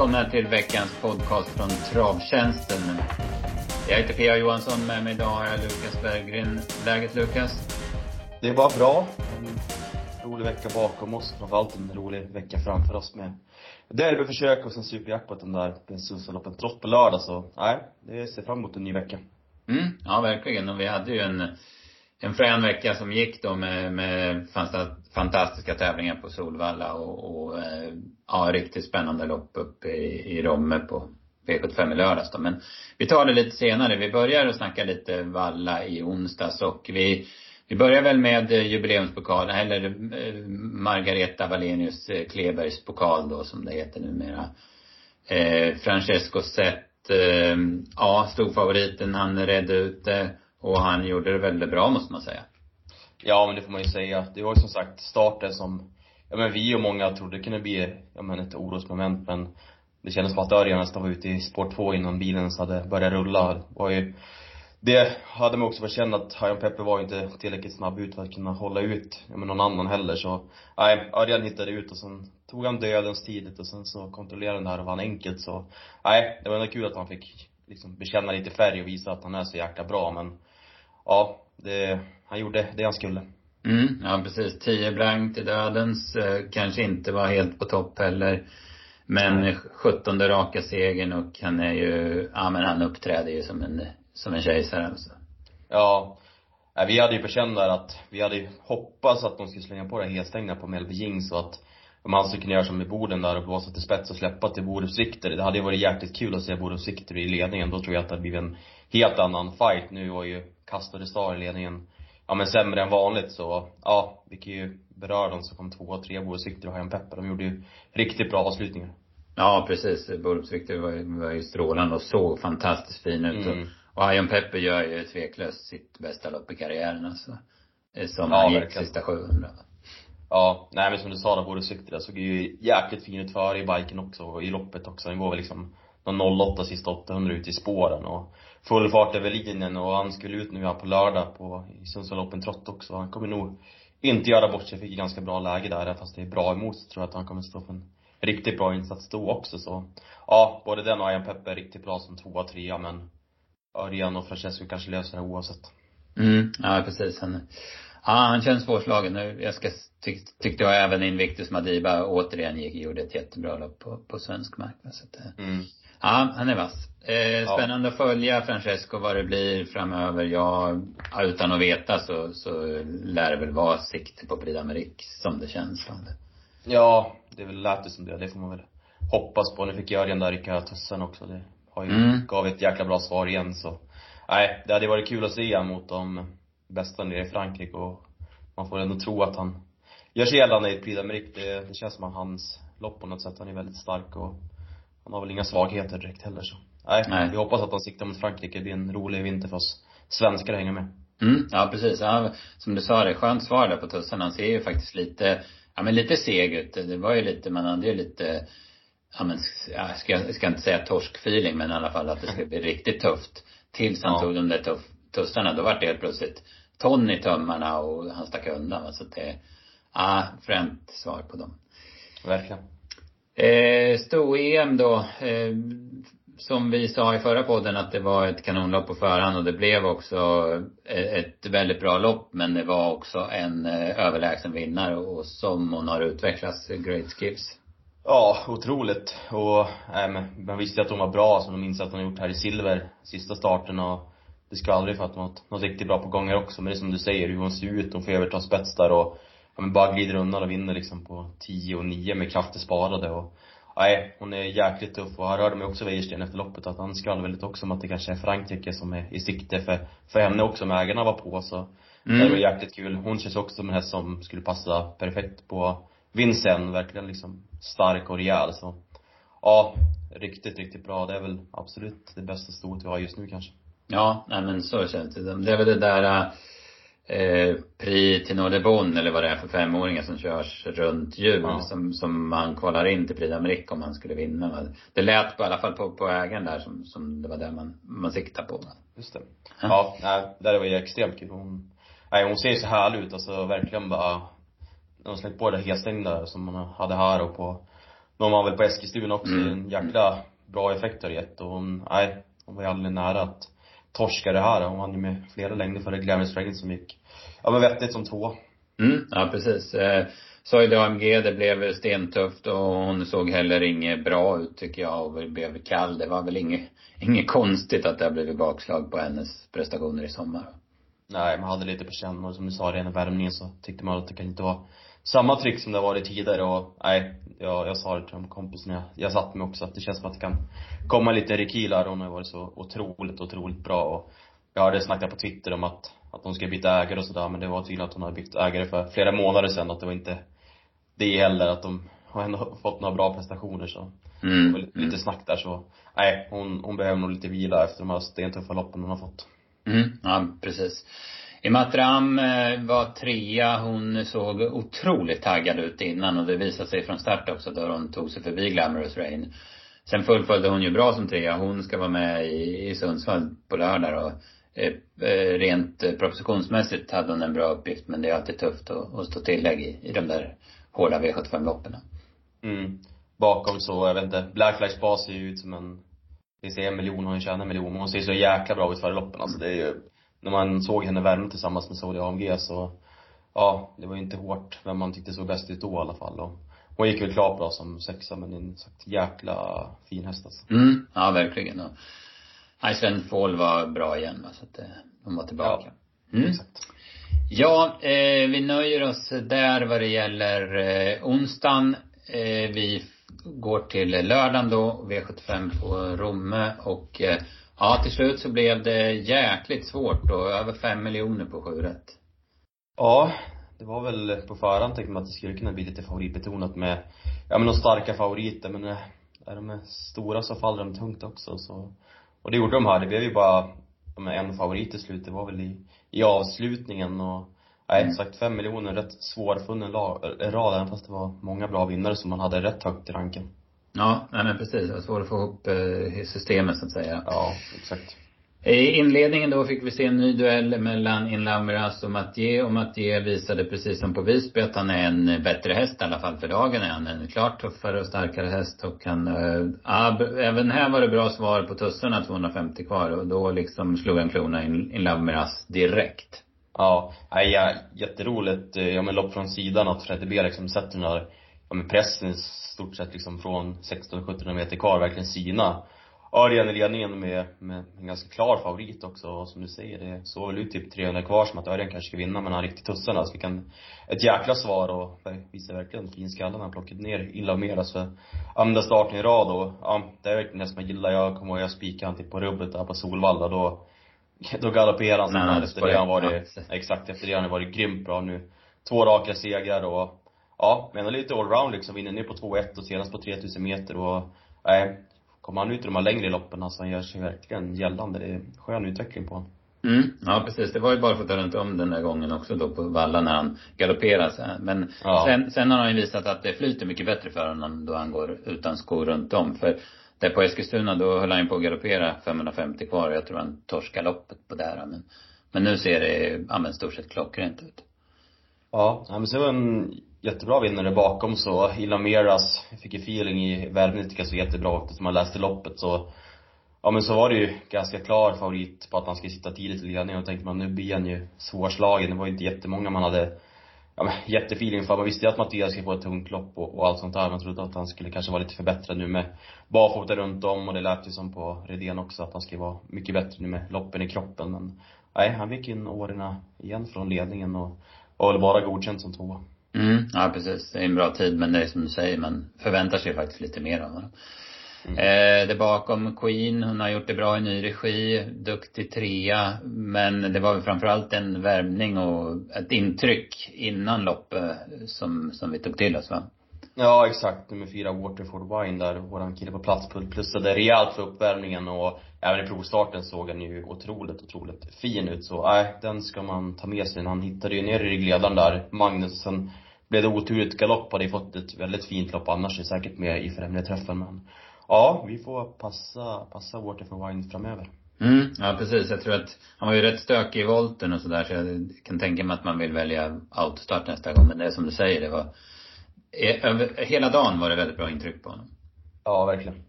välkomna till veckans podcast från Travtjänsten. Jag heter P.A. Johansson, med mig idag har jag Lukas Berggren. Läget Lukas? Det är bara bra. En rolig vecka bakom oss. Framförallt en rolig vecka framför oss med derbyförsök och sen superjackpotten där på Susaloppen trott på lördag så, nej, det ser fram emot en ny vecka. Mm, ja verkligen. Och vi hade ju en, en frän vecka som gick då med, med fantastiska tävlingar på Solvalla och, och eh, ja, riktigt spännande lopp uppe i, i Romme på V75 i lördags då. Men vi tar det lite senare. Vi börjar att snacka lite valla i onsdags och vi vi börjar väl med eh, jubileumspokalen, eller eh, Margareta Wallenius Klebergs pokal då som det heter numera. Eh, Francesco Zet, eh, ja, storfavoriten. Han redde ut det och han gjorde det väldigt bra måste man säga. Ja men det får man ju säga. Det var ju som sagt starten som, ja men vi och många trodde det kunde bli, ja men ett orosmoment men det kändes som att Örjan nästan var ute i spår två innan bilen ens hade börjat rulla. Det var ju det hade man också fått känna att Hajan Peppe var inte tillräckligt snabb ut för att kunna hålla ut, ja, med någon annan heller så, nej, Örjan hittade ut och sen tog han dödens tidigt och sen så kontrollerade han det här och vann enkelt så, nej, det var ändå kul att han fick liksom bekänna lite färg och visa att han är så jäkla bra men, ja, det, han gjorde det han skulle. Mm, ja precis. 10 blank till dödens, eh, kanske inte var helt på topp heller. Men 17 raka segern och han är ju, ja men han uppträder ju som en som en kejsare alltså. Ja. Vi hade ju på känn där att, vi hade ju hoppats att de skulle slänga på det här helstängda på Melby Jings och att om han skulle kunna göra som med Boden där och blåsa till spets och släppa till Borups Sikter. Det hade ju varit jäkligt kul att se Borups Sikter i ledningen. Då tror jag att det hade blivit en helt annan fight. Nu var ju Kastade Star i ledningen, ja men sämre än vanligt så, ja, vi kan ju beröra dem som kom två och tre, Borups Sikter och Hajan Pepper. De gjorde ju riktigt bra avslutningar. Ja precis. Borups Sikter var ju, var ju strålande och såg fantastiskt fin ut. Mm. Och Iron Pepper gör ju tveklöst sitt bästa lopp i karriären alltså. Som ja, han gick verkligen. sista 700. Ja, nej men som du sa där, både Sykter såg ju jäkligt fin ut före i biken också och i loppet också. Den går väl liksom någon 08 sista 800 ut i spåren och full fart över linjen och han skulle ut nu här på lördag på, Sundsvall Trott också. Han kommer nog inte göra bort sig, fick ganska bra läge där, fast det är bra emot så tror jag att han kommer stå för en riktigt bra insats då också så. Ja, både den och Iron Pepper är riktigt bra som tvåa, trea men Örjan och Francesco kanske löser det oavsett. Mm, ja precis. Han, ja, han känns svårslagen. Nu, jag ska, tyck, tyckte jag även Invictus Madiba återigen gick, gjorde ett jättebra lopp på, på svensk mark. Så att, eh, mm. Ja, han är vass. Eh, spännande ja. att följa Francesco vad det blir framöver. Ja, utan att veta så, så lär det väl vara sikte på Prix d'Amérique som det känns som det. Ja, det är väl lät det som det. Det får man väl hoppas på. Nu fick jag den där i tussen också. Det har ju, mm. gav ett jäkla bra svar igen så. Nej, det hade varit kul att se mot de bästa nere i Frankrike och man får ändå tro att han gör sig gällande i Prix d'Amérique. Det, det känns som att hans lopp på något sätt, han är väldigt stark och han har väl inga svagheter direkt heller så. Nej, Nej. vi hoppas att han siktar mot Frankrike. Det blir en rolig vinter för oss svenskar att hänga med. Mm, ja precis. Ja, som du sa det, skönt svar där på tussen. Han ser ju faktiskt lite, ja men lite seg ut. Det var ju lite, man hade ju lite ja men, jag ska, jag ska inte säga torskfeeling men i alla fall att det ska bli riktigt tufft. Tills han ja. tog de där tuff, tussarna, då vart det helt plötsligt ton i tömmarna och han stack undan. Så det, ja, främt svar på dem. Verkligen. Eh, Sto-EM då. Eh, som vi sa i förra podden att det var ett kanonlopp på förhand och det blev också eh, ett väldigt bra lopp men det var också en eh, överlägsen vinnare och som hon har utvecklats, Great Skips. Ja, otroligt. Och, äh, men, man visste ju att hon var bra som de insatser hon gjort här i silver, sista starten och det ska aldrig för att något, något riktigt bra på gånger också. Men det är som du säger, hur hon ser ut, hon får överta spets där och ja, men bara glider undan och vinner liksom på 10 och 9 med krafter sparade och Nej, hon är jäkligt tuff och här hörde man också Wäjersten efter loppet att han skvallrade väldigt också om att det kanske är Frankrike som är i sikte för, för henne också om ägarna var på så. Mm. Det var jäkligt kul. Hon känns också som en häst som skulle passa perfekt på Vincent, verkligen liksom stark och rejäl så. Ja, riktigt, riktigt bra. Det är väl absolut det bästa stoet vi har just nu kanske. Ja, nej men så känns det. Det är väl det där eh, Prix till Nordebon eller vad det är för femåringar som körs runt jul ja. som, som man kvalar in till Prix d'Amérique om man skulle vinna. Det lät på, i alla fall på, på ägaren där som, som det var det man, man siktade på. Just det. Ja, nej, det var ju extremt kul. Hon, nej, hon ser så härlig ut alltså verkligen bara de släppt på det helstängda som man hade här och på de var väl på Eskilstuna också. Mm. En jäkla bra effekt har det gett och hon, nej, hon var ju aldrig nära att torska det här. Hon vann ju med flera längder före Glamorous Dragon som gick, ja men vettigt som två. Mm, ja precis. Eh, Soid AMG, det blev stentufft och hon såg heller inget bra ut tycker jag och blev kall. Det var väl inget, inget konstigt att det har blivit bakslag på hennes prestationer i sommar. Nej, man hade lite på känn och som du sa, redan i värmningen så tyckte man att det kan inte vara samma tryck som det varit tidigare och nej, jag, jag sa det till de kompisarna jag, jag satt med också att det känns som att det kan komma lite rekylar. Hon har varit så otroligt, otroligt bra och jag hade snackat på Twitter om att, att hon ska byta ägare och sådär men det var tydligen att hon hade bytt ägare för flera månader sedan att det var inte det heller att de har ändå fått några bra prestationer så Mm. var lite snack där så nej, hon, hon behöver nog lite vila efter de här stentuffa loppen hon har fått. Mm, ja precis. Imatram eh, var trea. Hon såg otroligt taggad ut innan och det visade sig från start också då hon tog sig förbi Glamorous Rain. Sen fullföljde hon ju bra som trea. Hon ska vara med i, i Sundsvall på lördag och eh, eh, rent eh, propositionsmässigt hade hon en bra uppgift men det är alltid tufft att, att stå tillägg i, i de där hårda V75-loppen. Mm. Bakom så, jag vet inte, Black Flash Bas ser ju ut som en, det ser en miljon, hon tjänar en miljon, men hon ser så jäkla bra ut före loppen alltså det är ju, när man såg henne värma tillsammans med Saudi AMG så, ja, det var ju inte hårt vem man tyckte såg bäst ut då i alla fall och hon gick väl klart bra som sexa men en sagt jäkla fin häst alltså. Mm, ja verkligen. Och Iceland Fall var bra igen va, så att eh, de var tillbaka. Mm. Exakt. Ja, eh, vi nöjer oss där vad det gäller eh, onsdagen. Eh, vi går till lördagen då, V75 på Romme och eh, ja, till slut så blev det jäkligt svårt då, över fem miljoner på sju rätt. Ja, det var väl på förhand tänkte man att det skulle kunna bli lite favoritbetonat med, ja men de starka favoriter men eh, är de stora så faller de tungt också så. Och det gjorde de här. Det blev ju bara, ja, men en favorit till slut. Det var väl i, i avslutningen och, nej Mm. sagt fem miljoner, rätt svårfunnen rad även fast det var många bra vinnare som man hade rätt högt i ranken. Ja, nej men precis. Det var svårt att få ihop eh, systemet så att säga. Ja, exakt. I inledningen då fick vi se en ny duell mellan Inland Miraz och Mathieu och Mathieu visade precis som på Visby att han är en bättre häst i alla fall för dagen är han en klart tuffare och starkare häst och han, b- även här var det bra svar på tussarna 250 kvar och då liksom slog han klona in Inland Miraz direkt. Ja, ja, jätteroligt, eh, ja men lopp från sidan att Fredde B liksom sätter den där, ja men pressen i stort sett liksom från 1600-1700 meter kvar, verkligen sina Örjan i ledningen med, med en ganska klar favorit också, och som du säger, det såg väl ut typ 300 kvar som att Örjan kanske ska vinna, men han riktigt tussarna, så fick han ett jäkla svar och visar verkligen fin skalle när han plockade ner illa mer, alltså andra starten i rad och, ja, det är verkligen det som jag gillar, jag kommer ihåg jag spikade han typ på rubbet där på Solvalla, då då galopperade han Nej, han fan efter det han varit, ja. exakt efter det han har varit grymt bra nu. Två raka segrar och, ja, men lite allround liksom, vinner nu på 2-1 och senast på 3000 meter och, nej, kommer han ut i de här längre loppen alltså, han gör sig verkligen gällande. Det är skön utveckling på honom. Mm, ja precis. Det var ju bara för att ta runt om den där gången också då på Valla när han galopperade. Men Ja. sen, sen har han ju visat att det flyter mycket bättre för honom då han går utan skor runt om. För där på Eskilstuna då höll han ju på att galoppera 550 kvar och jag tror han torskade loppet på där. Men, men nu ser det, ja men stort sett klockrent ut. Ja, nej, men så var en jättebra vinnare bakom så, Ilameras fick ju feeling i värmen, tycker jag så jättebra eftersom han man läste loppet så Ja men så var det ju ganska klar favorit på att han skulle sitta tidigt i ledningen och tänkte man nu blir han ju svårslagen. Det var ju inte jättemånga man hade ja, men, jättefeeling för. Man visste ju att Mattias skulle få ett tungt lopp och, och allt sånt där. Man trodde att han skulle kanske vara lite förbättrad nu med barfota runt om och det lät ju som på Redén också att han skulle vara mycket bättre nu med loppen i kroppen. Men nej, han fick in åren igen från ledningen och var väl bara godkänd som tvåa. Mm, ja precis. Det är en bra tid men det är som du säger, man förväntar sig faktiskt lite mer av honom. Mm. Eh, det bakom Queen, hon har gjort det bra i ny regi, duktig trea. Men det var väl framförallt en värmning och ett intryck innan loppet som, som vi tog till oss va? Ja, exakt. Nummer fyra, Waterford Wine där, våran kille på plats plussade rejält för uppvärmningen och även i provstarten såg han ju otroligt, otroligt fin ut. Så nej, den ska man ta med sig. Han hittade ju ner i ryggledaren där, Magnus. Sen blev det oturligt galopp, hade ju fått ett väldigt fint lopp annars, är säkert med i främre träffen men ja, vi får passa, passa Waterford Wine framöver. Mm, ja precis. Jag tror att han var ju rätt stökig i volten och sådär så jag kan tänka mig att man vill välja autostart nästa gång. Men det är som du säger, det var över, hela dagen var det väldigt bra intryck på honom. Ja, verkligen.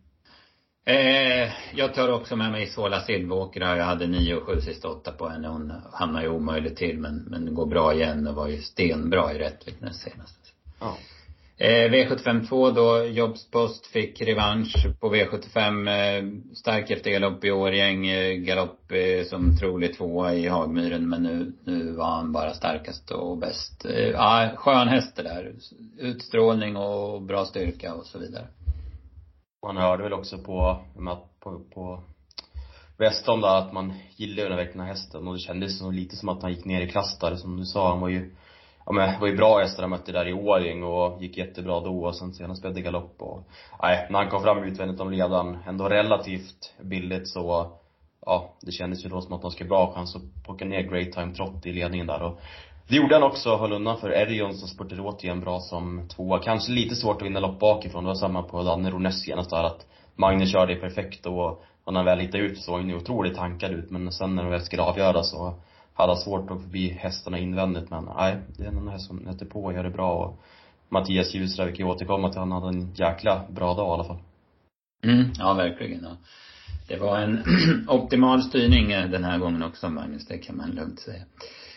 Eh, jag tar också med mig Sola Silvåkra. Jag hade nio och sju sista åtta på henne. Hon hamnar ju omöjligt till men, men går bra igen och var ju stenbra i Rättvik näst senast. Ja. Eh, V752 då, Jobspost fick revansch på V75. Eh, stark efter galopp i Årjäng, Eh, galopp eh, som trolig tvåa i Hagmyren. Men nu, nu var han bara starkast och bäst. Eh, ja, skön häst det där. Utstrålning och bra styrka och så vidare. Man hörde väl också på, på, på Weston där att man gillade den här verkligen hästen och det kändes så lite som att han gick ner i klass där som du sa. Han var ju ja men, det var ju bra hästar han mötte där i Årjäng och gick jättebra då och sen senast blev det galopp och, nej, när han kom fram utvändigt om ledaren, ändå relativt billigt så, ja, det kändes ju då som att de skulle bra chans att plocka ner Great Time Trot i ledningen där och det gjorde han också, höll undan för Erion som spurtade åt igen bra som tvåa. Kanske lite svårt att vinna lopp bakifrån. Det var samma på Danne Roness senast där att Magnus körde perfekt och när han väl hittade ut så såg han ju otroligt tankad ut men sen när de väl skulle avgöra så hade svårt att förbi hästarna invändigt men nej, det är en häst som nöter på och gör det bra och Mattias Ljusra, vi kan återkomma till han hade en jäkla bra dag i alla fall. Mm, ja verkligen. Ja. Det var en optimal styrning eh, den här gången också Magnus, det kan man lugnt säga.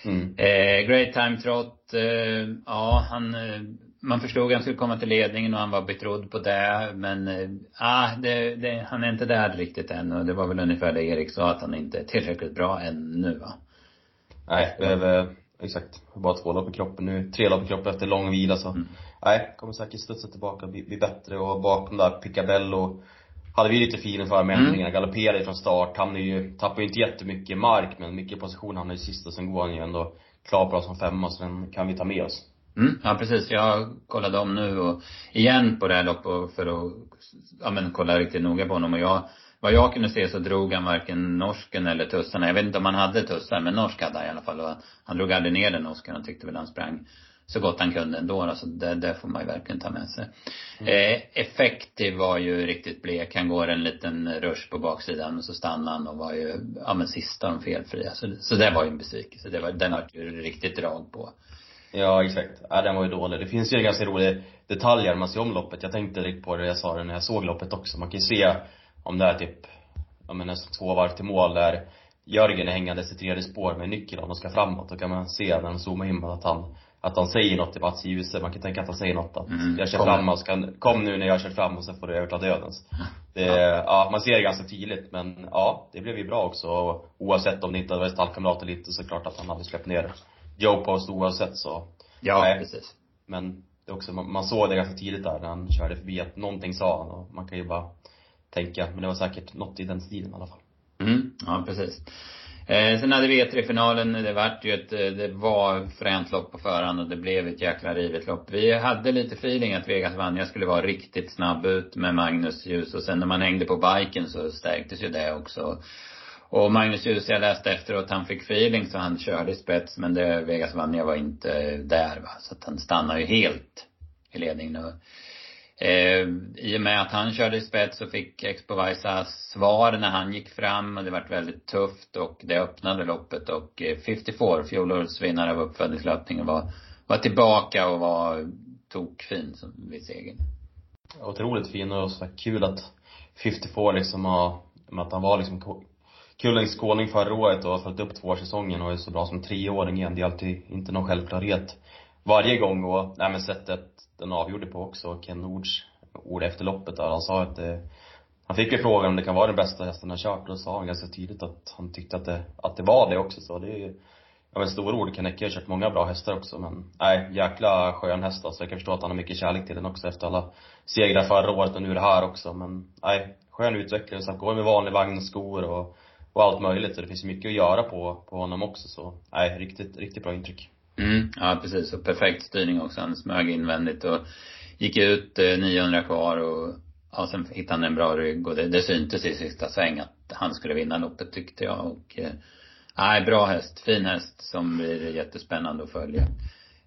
Mm. Eh, great time trot, eh, ja han, eh, man förstod att han skulle komma till ledningen och han var betrodd på det. Men, eh, ah, det, det, han är inte där riktigt än och det var väl ungefär det Erik sa att han inte är tillräckligt bra ännu va. Nej, behöver, exakt, bara två lopp i kroppen nu, tre lopp i kroppen efter lång vila så. Mm. Nej, kommer säkert studsa tillbaka, bli, bli bättre och bakom där Picabello hade vi lite feeling för med ändringarna. Mm. Galopperade från start. Han är ju, tappar ju inte jättemycket mark men mycket position han är i sista. Sen går han ju ändå klart bra som femma så den kan vi ta med oss. Mm, ja precis. Jag kollade om nu och igen på det här loppet för att, ja men kolla riktigt noga på honom och jag vad jag kunde se så drog han varken norsken eller tussarna. Jag vet inte om han hade tussar, men norsk hade han i alla fall. Och han drog aldrig ner den norsken. Han tyckte väl han sprang så gott han kunde ändå. Alltså det, det får man ju verkligen ta med sig. Mm. Eh, effektiv var ju riktigt blek. Han går en liten rush på baksidan och så stannar han och var ju, ja men sista de felfria. Så, så det var ju en besvikelse. Det var, den har ju riktigt drag på. Ja, exakt. Ja, den var ju dålig. Det finns ju ganska rolig detalj när man ser om loppet. Jag tänkte direkt på det jag sa det när jag såg loppet också. Man kan ju se om det är typ, ja men nästan två varv till mål där Jörgen är hängandes i tredje spår med nyckeln och ska framåt. Då kan man se när de zoomar in att han, att han säger något till Mats Djuse. Man kan tänka att han säger något att mm, jag kör kom. fram och så kan, kom nu när jag kör fram och så får du överta dödens. Det, ja. ja, man ser det ganska tydligt men ja, det blev ju bra också. Och oavsett om det inte hade varit stallkamrat eller inte så klart att han hade släppt ner Joe Post oavsett så. Ja, nej. precis. Men det är också, man, man såg det ganska tidigt där när han körde förbi att någonting sa han och man kan ju bara tänker jag. Men det var säkert något i den stilen i alla fall. Mm, ja precis. Eh, sen hade vi E3-finalen. Det vart ju ett, eh, det var fränt lopp på förhand och det blev ett jäkla rivet lopp. Vi hade lite feeling att Vegas Vanja skulle vara riktigt snabb ut med Magnus Ljus och sen när man hängde på biken så stärktes ju det också. Och Magnus Ljus, jag läste efteråt, han fick feeling så han körde i spets men det, Vegas Vanja var inte där va. Så att han stannade ju helt i ledningen. och Eh, I och med att han körde i spets så fick Expovaisa svar när han gick fram och det vart väldigt tufft och det öppnade loppet och eh, 54, fjolårets vinnare av uppfödningslöpningen var, var tillbaka och var tokfin som vid segern. Otroligt fin och så kul att 54 liksom har, att han var liksom Kullings skåning förra året och har följt upp två säsonger och är så bra som treåring igen. Det är alltid inte någon självklarhet varje gång och, nej men sättet den avgjorde på också, Ken Nords ord efter loppet där. Han sa att det, han fick ju frågan om det kan vara den bästa hästen han kört och då sa han ganska tydligt att han tyckte att det, att det var det också så det är ju, ja men stora ord, Ken Ecke har kört många bra hästar också men, nej, jäkla skön häst alltså. Jag kan förstå att han har mycket kärlek till den också efter alla segrar förra året och nu det här också men, nej, skön utveckling. Så han går med vanlig vagn och, och allt möjligt så det finns mycket att göra på, på honom också så, nej, riktigt, riktigt bra intryck. Mm, ja precis. Och perfekt styrning också. Han smög invändigt och gick ut eh, 900 kvar och ja, sen hittade han en bra rygg och det, det syntes i sista sväng att han skulle vinna loppet tyckte jag och eh, nej, bra häst. Fin häst som blir jättespännande att följa.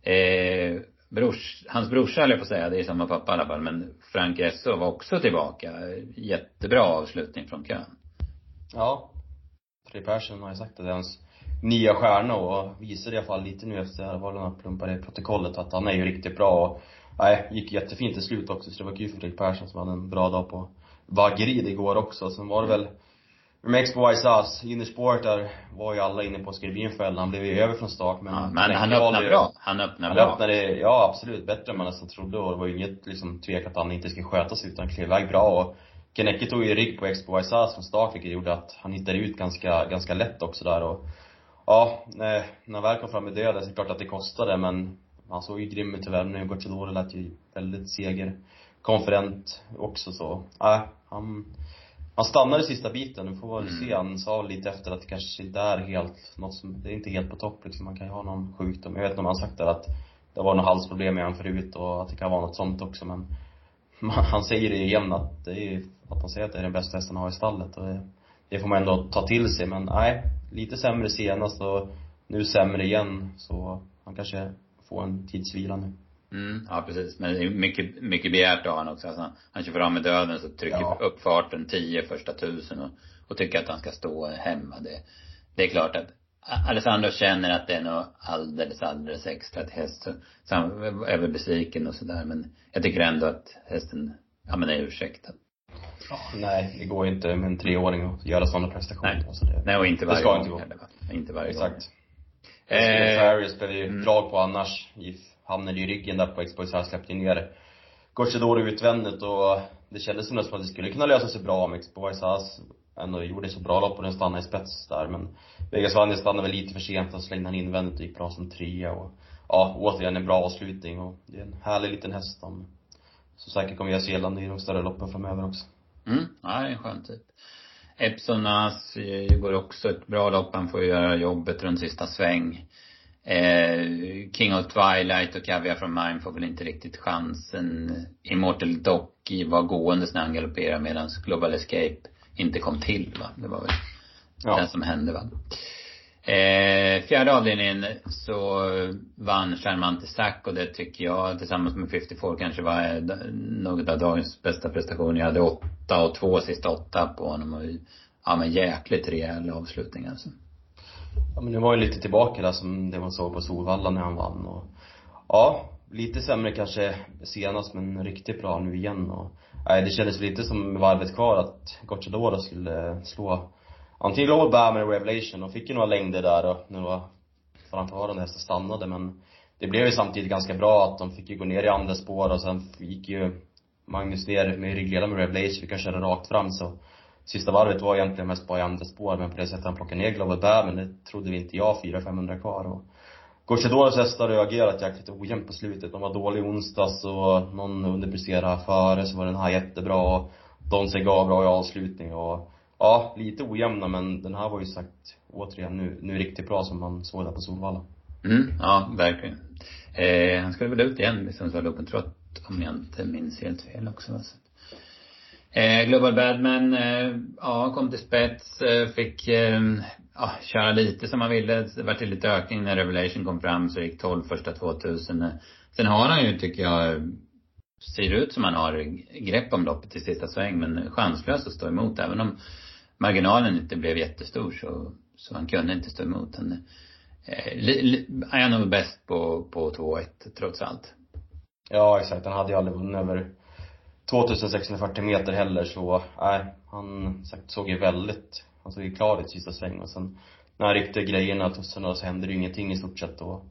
Eh, brors, hans brorsa höll jag på att säga, det är samma pappa i alla fall, men Frank Esso var också tillbaka. Jättebra avslutning från kön. Ja. tre Persson har ju sagt att det är hans nya stjärna och visade i alla fall lite nu efter vad han plumpade i protokollet att han är ju riktigt bra och nej, gick jättefint till slut också. Så det var kul för Fredrik Persson som hade en bra dag på Vaggerid igår också. Sen var det väl Remakes på innerspåret där var ju alla inne på att skriva in för Han blev ju över från start men ja, Men han öppnade bra. Han öppnade bra. Han öppnade, ja absolut, bättre än man nästan trodde och det var ju inget liksom tvek att han inte skulle sköta sig utan klev iväg bra och Kenecke tog ju rygg på Expo Isas från start vilket gjorde att han hittade ut ganska, ganska lätt också där och Ja, när han väl kom fram i döden så är det klart att det kostade men han såg ju grym ut i värmningen och Gucciadoro lät ju väldigt segerkonferent också så, nej, han han stannade sista biten, nu får vi mm. se. Han sa lite efter att det kanske inte är helt, något som, det är inte helt på topp liksom. Man kan ju ha någon sjukdom. Jag vet inte om han sagt det att det var något halsproblem med honom förut och att det kan vara något sånt också men han säger det igen att det är att han säger att det är den bästa hästen han har i stallet och det, det får man ändå ta till sig men nej, lite sämre senast och nu sämre igen så han kanske får en tidsvila nu. Mm, ja precis. Men det är mycket, mycket begärt av honom också. Alltså, han kör fram med döden så trycker ja. upp farten tio första tusen och, och tycker att han ska stå hemma. Det, det är klart att Alessandro känner att det är något alldeles, alldeles extra till häst. Så, så han är väl besviken och sådär. Men jag tycker ändå att hästen, ja men är ursäktad. Ja, nej, det går ju inte med en treåring att göra sådana prestationer. Nej, alltså det, nej och inte varje. Det ska gång inte gå. Heller, inte varje Exakt. gång. Exakt. Eh, Farius blev ju mm. drag på annars hamnade i ryggen där på här släppte ner Gocciadoro utvändigt och det kändes som att det skulle kunna lösa sig bra om Xbox As ändå gjorde så bra lopp och den stannade i spets där men Vegas Vanja stannade väl lite för sent och slängde han invändigt och gick bra som trea och ja, återigen en bra avslutning och det är en härlig liten häst som så säkert kommer göra sig gällande i de större loppen framöver också. Mm, ja, det är en skön typ. Epson As går också ett bra lopp. Han får göra jobbet runt sista sväng. Eh, King of Twilight och Caviar from Mine får väl inte riktigt chansen. Immortal Docky var gående när han galopperade medan Global Escape inte kom till va. Det var väl ja. det som hände va. Eh, fjärde avdelningen så vann Charmante Sack och det tycker jag tillsammans med 54 kanske var eh, något av dagens bästa prestationer. Jag hade åtta och två sista åtta på honom och ja men jäkligt rejäl avslutning alltså. Ja men det var ju lite tillbaka där som det man såg på Solvalla när han vann och ja, lite sämre kanske senast men riktigt bra nu igen och nej, det kändes lite som varvet kvar att Gocciadoro skulle eh, slå antingen Global Bam eller Revelation de fick ju några längder där och några framförvarande hästar stannade men det blev ju samtidigt ganska bra att de fick ju gå ner i andra spår och sen gick ju Magnus ner med ryggledaren med Revelation, vi kan köra rakt fram så Sista varvet var egentligen mest bara i andra spår, men på det sättet han plockade ner Global Bear, men det trodde vi inte jag, 400-500 kvar och Gocciadoros hästar har reagerat jäkligt ojämnt på slutet. De var dåliga i onsdags och någon underpresterade före, så var den här jättebra och Don gav bra i avslutning och ja, lite ojämna men den här var ju sagt återigen nu, nu riktigt bra som man såg där på Solvalla. Mm, ja, verkligen. Eh, han skulle väl ut igen i Sundsvall Trot om jag inte minns helt fel också. Alltså. Eh, Global Badman, eh, ja, kom till spets, eh, fick, eh, ja, köra lite som han ville. Det var till lite ökning när Revelation kom fram så gick 12 första 2000. Eh, sen har han ju, tycker jag, ser ut som han har grepp om loppet i sista sväng men chanslös att stå emot även om marginalen inte blev jättestor så, så han kunde inte stå emot. Han, eh, han är nog bäst på, på 2-1 trots allt. Ja exakt, han hade ju aldrig vunnit över 2640 meter heller så, nej, han såg ju väldigt, han såg ju klar ut sista sväng och sen när han ryckte grejerna tussarna så hände det ju ingenting i stort sett och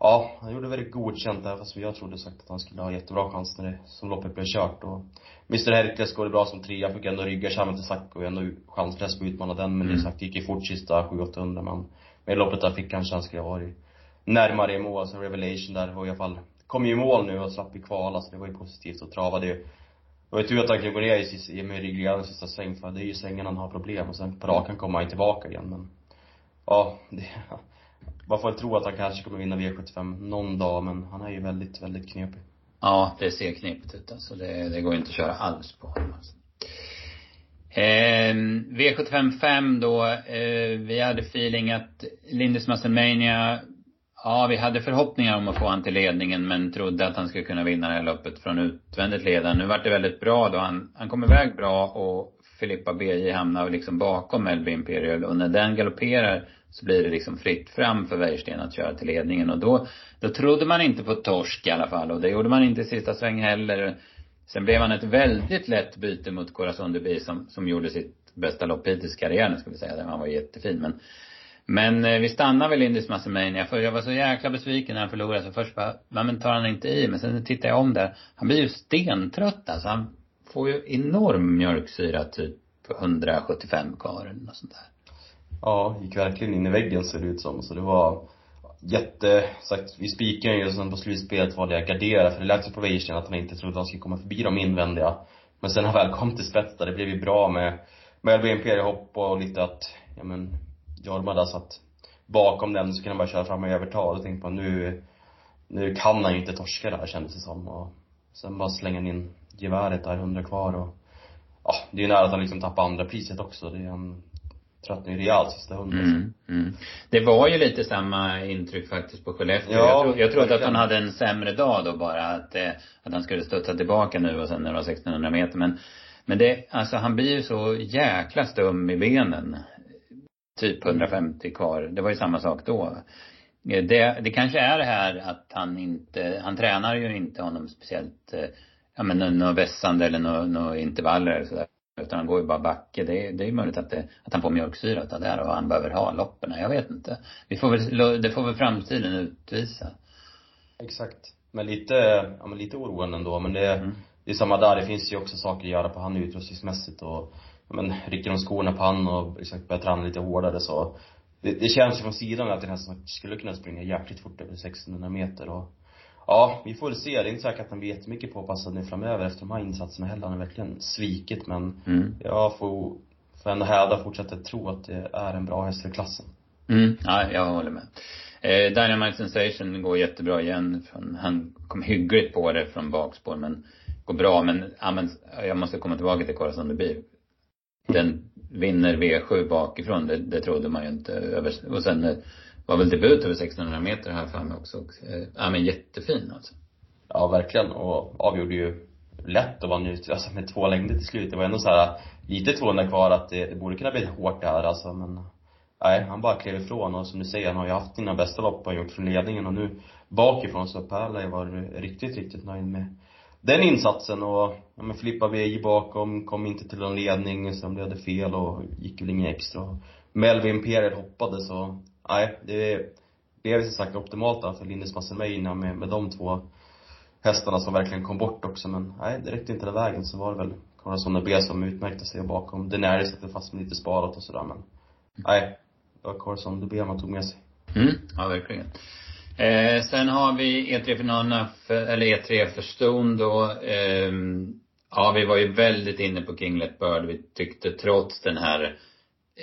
ja, han gjorde väldigt godkänt där fast jag trodde sagt att han skulle ha jättebra chans när det, som loppet blev kört och Mr Hercules går det bra som trea, fick ändå rygga Shaman till Sacco och ändå chanslös på att utmana den men mm. det sagt, gick ju fort sista 700-800 men med loppet där fick kanske han skulle ha varit närmare i mål, så Revelation där var i alla fall kom ju i mål nu och slapp ju kvala så det var ju positivt och travade ju det var ju tur att han kunde gå ner i, sista, med ryggledaren sista sväng för det är ju svängarna han har problem och sen på rakan kommer han tillbaka igen men Ja, det, man får väl tro att han kanske kommer vinna V75 någon dag men han är ju väldigt, väldigt knepig. Ja, det ser knepigt ut alltså. Det, det går ju inte att köra alls på honom alltså. Eh, V75 5 då, eh, vi hade feeling att Lindus Mania, Ja, vi hade förhoppningar om att få han till ledningen men trodde att han skulle kunna vinna det här loppet från utvändigt ledaren. Nu vart det väldigt bra då. Han, han kom iväg bra och Filippa BJ hamnar liksom bakom Melby Imperial och när den galopperar så blir det liksom fritt fram för Wäjersten att köra till ledningen och då, då trodde man inte på torsk i alla fall och det gjorde man inte i sista sväng heller. Sen blev han ett väldigt lätt byte mot Corazon de som, som gjorde sitt bästa lopp hittills i karriären ska vi säga. Han var jättefin men men eh, vi stannar väl Lindis Massimania för jag var så jäkla besviken när han förlorade så först bara, men tar han inte i? Men sen tittar jag om där. Han blir ju stentrött alltså. Han får ju enorm mjölksyra, typ 175 kvar eller något sånt där. Ja, gick verkligen in i väggen ser det ut som. Så det var jätte, sagt, vi spikade ju sen på slutspelet valde jag gardera för det lät ju på Weirsten att han inte trodde han skulle komma förbi de invändiga. Men sen när han väl kom till spets där, det blev ju bra med, med BNP-hopp och lite att, ja men, Jorma där satt bakom den så kunde han bara köra fram och överta. Och då tänkte man nu, nu kan han ju inte torska där kändes det som. Och sen bara slänger han in geväret där, hundra kvar och ja, det är ju nära att han liksom tappar andra priset också. Det är, han tröttnar ju rejält sista hundra. Mm, mm. Det var ju lite samma intryck faktiskt på Skellefteå. Ja, jag, tro, jag trodde att han hade en sämre dag då bara. Att, eh, att han skulle studsa tillbaka nu och sen när det var 1600 meter. Men, men det, alltså han blir ju så jäkla stum i benen. Typ 150 kvar. Det var ju samma sak då. Det, det kanske är det här att han inte, han tränar ju inte honom speciellt, eh, ja men något vässande eller något, något intervaller eller sådär. Utan han går ju bara backe. Det är, det är möjligt att, det, att han får mjölksyra av det här och han behöver ha loppen. Jag vet inte. Vi får väl, det får väl framtiden utvisa. Exakt. Men lite, ja men lite oroande ändå. Men det, mm. det är samma där. Det finns ju också saker att göra på han utrustningsmässigt och men, rycker de skorna på han och liksom börjar träna lite hårdare så det, det känns ju från sidan att den här skulle kunna springa jäkligt fort över 1600 meter och Ja, vi får se. Det är inte säkert att han blir jättemycket påpassad nu framöver efter de här insatserna heller. Han har verkligen svikit men mm. jag får, får ändå hävda fortsätta tro att det är en bra häst för klassen. Mm, ja, jag håller med. Eh, Dynamite Sensation går jättebra igen. Han kom hyggligt på det från bakspår men går bra men, ja, men jag måste komma tillbaka till Corazon Bi den vinner V7 bakifrån, det, det trodde man ju inte över, och sen eh, var väl debut över 1600 meter här för mig också. Eh, ja men jättefin alltså. Ja verkligen och avgjorde ju lätt och vann ju, alltså med två längder till slut. Det var ändå så här lite 200 kvar att det, det borde kunna bli hårt där alltså men nej, han bara klev ifrån och som du säger, han har ju haft sina bästa lopp han gjort från ledningen och nu bakifrån så Pärla jag var riktigt, riktigt nöjd med den insatsen och, ja men Filippa VJ bakom, kom inte till någon ledning, sen blev det fel och gick väl inget extra. Melvin Imperial hoppade så, nej, det blev som sagt optimalt där för Linus Massimejna med, med de två hästarna som verkligen kom bort också men nej, det räckte inte den vägen så var det väl Corazon B som utmärkte sig bakom. Denarius satte fast med lite sparat och sådär men nej, det var Corazon B man tog med sig. Mm, ja verkligen. Eh, sen har vi E3-finalerna, eller E3 för Stone då. Eh, ja, vi var ju väldigt inne på Kinglet Bird. Vi tyckte trots den här eh,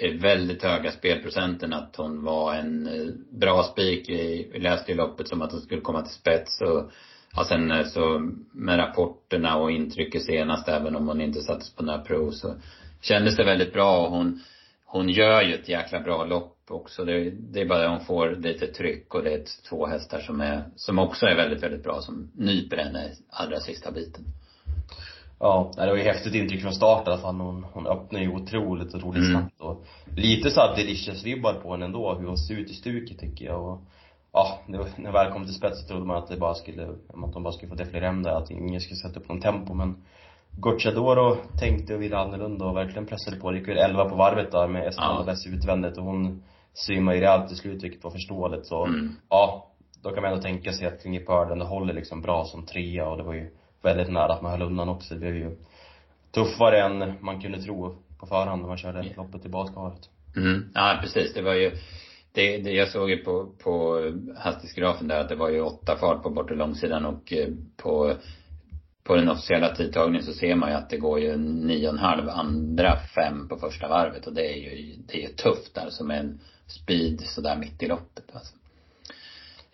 väldigt höga spelprocenten att hon var en eh, bra spik. Vi läste ju loppet som att hon skulle komma till spets och ja, sen eh, så med rapporterna och intrycket senast, även om hon inte sattes på några prov så kändes det väldigt bra och hon, hon gör ju ett jäkla bra lopp också. Det, det är bara att hon får lite tryck och det är två hästar som är, som också är väldigt, väldigt bra som nyper henne allra sista biten. Ja, det var ju häftigt intryck från start i alla fall. Hon, hon öppnar ju otroligt, otroligt mm. snabbt och lite såhär delicious-vibbar på henne ändå, hur hon ser ut i stuket tycker jag och ja, det var, när väl kom till spets så trodde man att det bara skulle, att de bara skulle få defilera hem det, att ingen skulle sätta upp någon tempo men Gocciadoro tänkte och ville annorlunda och verkligen pressade på. Det gick väl 11 på varvet där med Esmeralda ja. utvändigt och hon svimmade ju rejält till slut vilket var förståeligt så, mm. ja, då kan man ändå tänka sig att Klinge Pörden håller liksom bra som trea och det var ju väldigt nära att man höll undan också. Det blev ju tuffare än man kunde tro på förhand när man körde yeah. loppet i badkaret. Mm. Ja, precis. Det var ju det, det jag såg ju på, på hastighetsgrafen där att det var ju åtta fart på bortre långsidan och eh, på på den officiella tidtagningen så ser man ju att det går ju nio och en halv andra fem på första varvet och det är ju, det är tufft alltså med en speed sådär mitt i loppet alltså.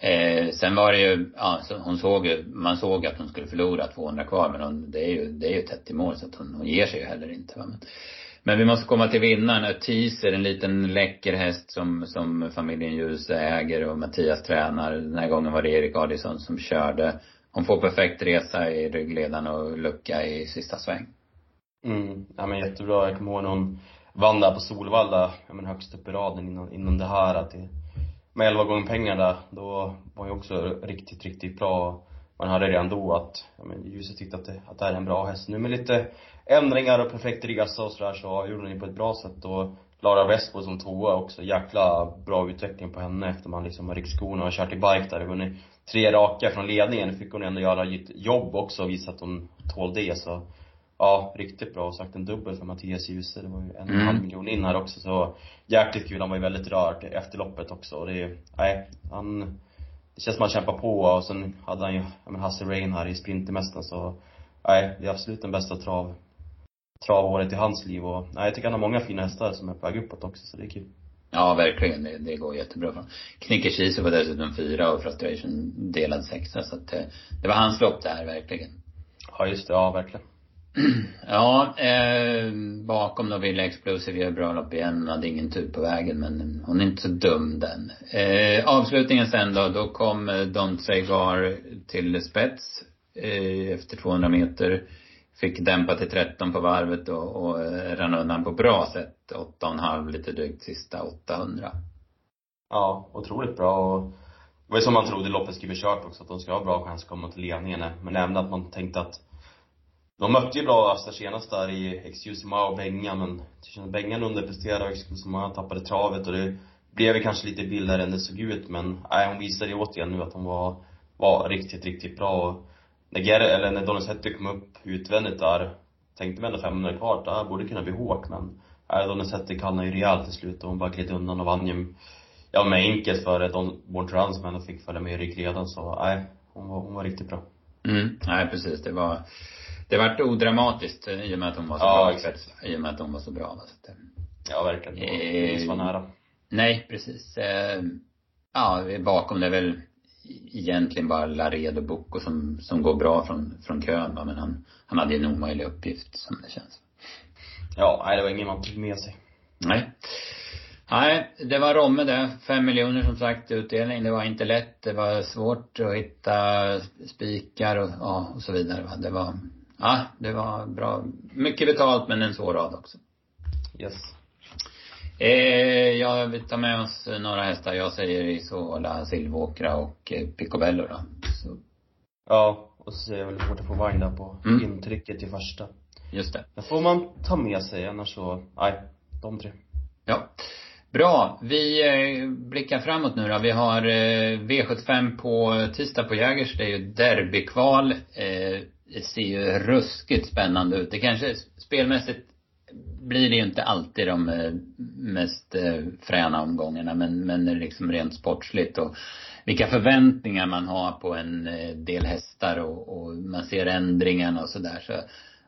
Eh, sen var det ju, ja, hon såg ju, man såg att hon skulle förlora 200 kvar men hon, det är ju, det är ju tätt i mål så att hon, hon ger sig ju heller inte va. Men, men vi måste komma till vinnaren. Teaser, en liten läcker häst som, som familjen Ljus äger och Mattias tränar. Den här gången var det Erik Adison som körde. Hon får perfekt resa i ryggledaren och lucka i sista sväng. Mm, ja men jättebra. Jag kommer ihåg när hon vann där på Solvalla, ja men högst upp i raden innan, innan det här att det, med 11 gånger pengarna, då var hon också riktigt, riktigt bra. Man hade redan då att, ja men Ljuset tyckte att det, att det här är en bra häst. Nu med lite ändringar och perfekt resa och sådär så gjorde hon på ett bra sätt och Lara Westbo som tvåa också, jäkla bra utveckling på henne efter man liksom har ryckt skorna och kört i bike där och vunnit tre raka från ledningen. fick hon ändå göra ett jobb också och visa att hon tål det så Ja, riktigt bra. Och sagt en dubbel för Mattias Djuse. Det var ju en en halv mm. miljon in här också så jäkligt kul. Han var ju väldigt rörd efter loppet också och det, nej, han det känns som att han kämpar på och sen hade han ju, ja men Hasse Rain här i Sprintermästaren så nej, det är absolut den bästa trav travåret i hans liv och nej, jag tycker han har många fina hästar som är på väg uppåt också så det är kul. Ja, verkligen. Det, det går jättebra. För Knicker Kiese var dessutom fyra och Frustration delad sexa så att det, det var hans lopp där, verkligen. Ja, just det. Ja, verkligen. Ja, eh, bakom då Villa Explosive gör bra lopp igen. Hon hade ingen tur på vägen men hon är inte så dum den. Eh, avslutningen sen då, då kom eh, Don't Don Segar till spets eh, efter 200 meter. Fick dämpa till 13 på varvet och, och eh, rann undan på bra sätt. 8,5 lite drygt sista 800. Ja, otroligt bra och det var ju som man trodde loppet skulle bli kört också, att de ska ha bra chans att komma till ledningen. Men även att man tänkte att de mötte ju bra Asta senast där i Excusima och Benga men att Bengan underpresterade och Excusima tappade travet och det blev väl kanske lite billigare än det såg ut men nej, hon visade ju återigen nu att hon var, var riktigt, riktigt bra och när Ger, eller när Donizetti kom upp utvändigt där, tänkte man ändå 500 kvar, det här borde kunna bli hårt men nej, Donizetti kallade ju rejält till slut och hon bara gled undan och vann ju, ja med enkelt för Don Born som ändå fick följa med i ryggledan så nej, hon var, hon var riktigt bra. Mm, nej precis, det var det vart odramatiskt i och med att hon var så ja, bra exakt. i och med att hon var så bra. Så att, ja, verkligen. Eh, var nära. Nej, precis. Eh, ja, bakom det är väl egentligen bara Laredo Bocco som, som går bra från, från kön va? men han, han hade ju en omöjlig uppgift som det känns. Ja, nej det var ingen man tog med sig. Nej. Nej, det var Romme det. Fem miljoner som sagt utdelning. Det var inte lätt. Det var svårt att hitta spikar och, ja, och så vidare. Va? Det var ja, det var bra. Mycket betalt men en svår rad också. Yes. Eh, ja, vi tar med oss några hästar. Jag säger Isola, Silvåkra och eh, Picobello då. Så. Ja, och så säger jag väl Waterfall Wine där på mm. intrycket i första. Just det. Det får man ta med sig, annars så, nej, de tre. Ja. Bra. Vi eh, blickar framåt nu då. Vi har eh, V75 på tisdag på Jägers. Det är ju derbykval. Eh, det ser ju ruskigt spännande ut. Det kanske spelmässigt blir det ju inte alltid de mest fräna omgångarna men, men liksom rent sportsligt och vilka förväntningar man har på en del hästar och, och man ser ändringarna och sådär så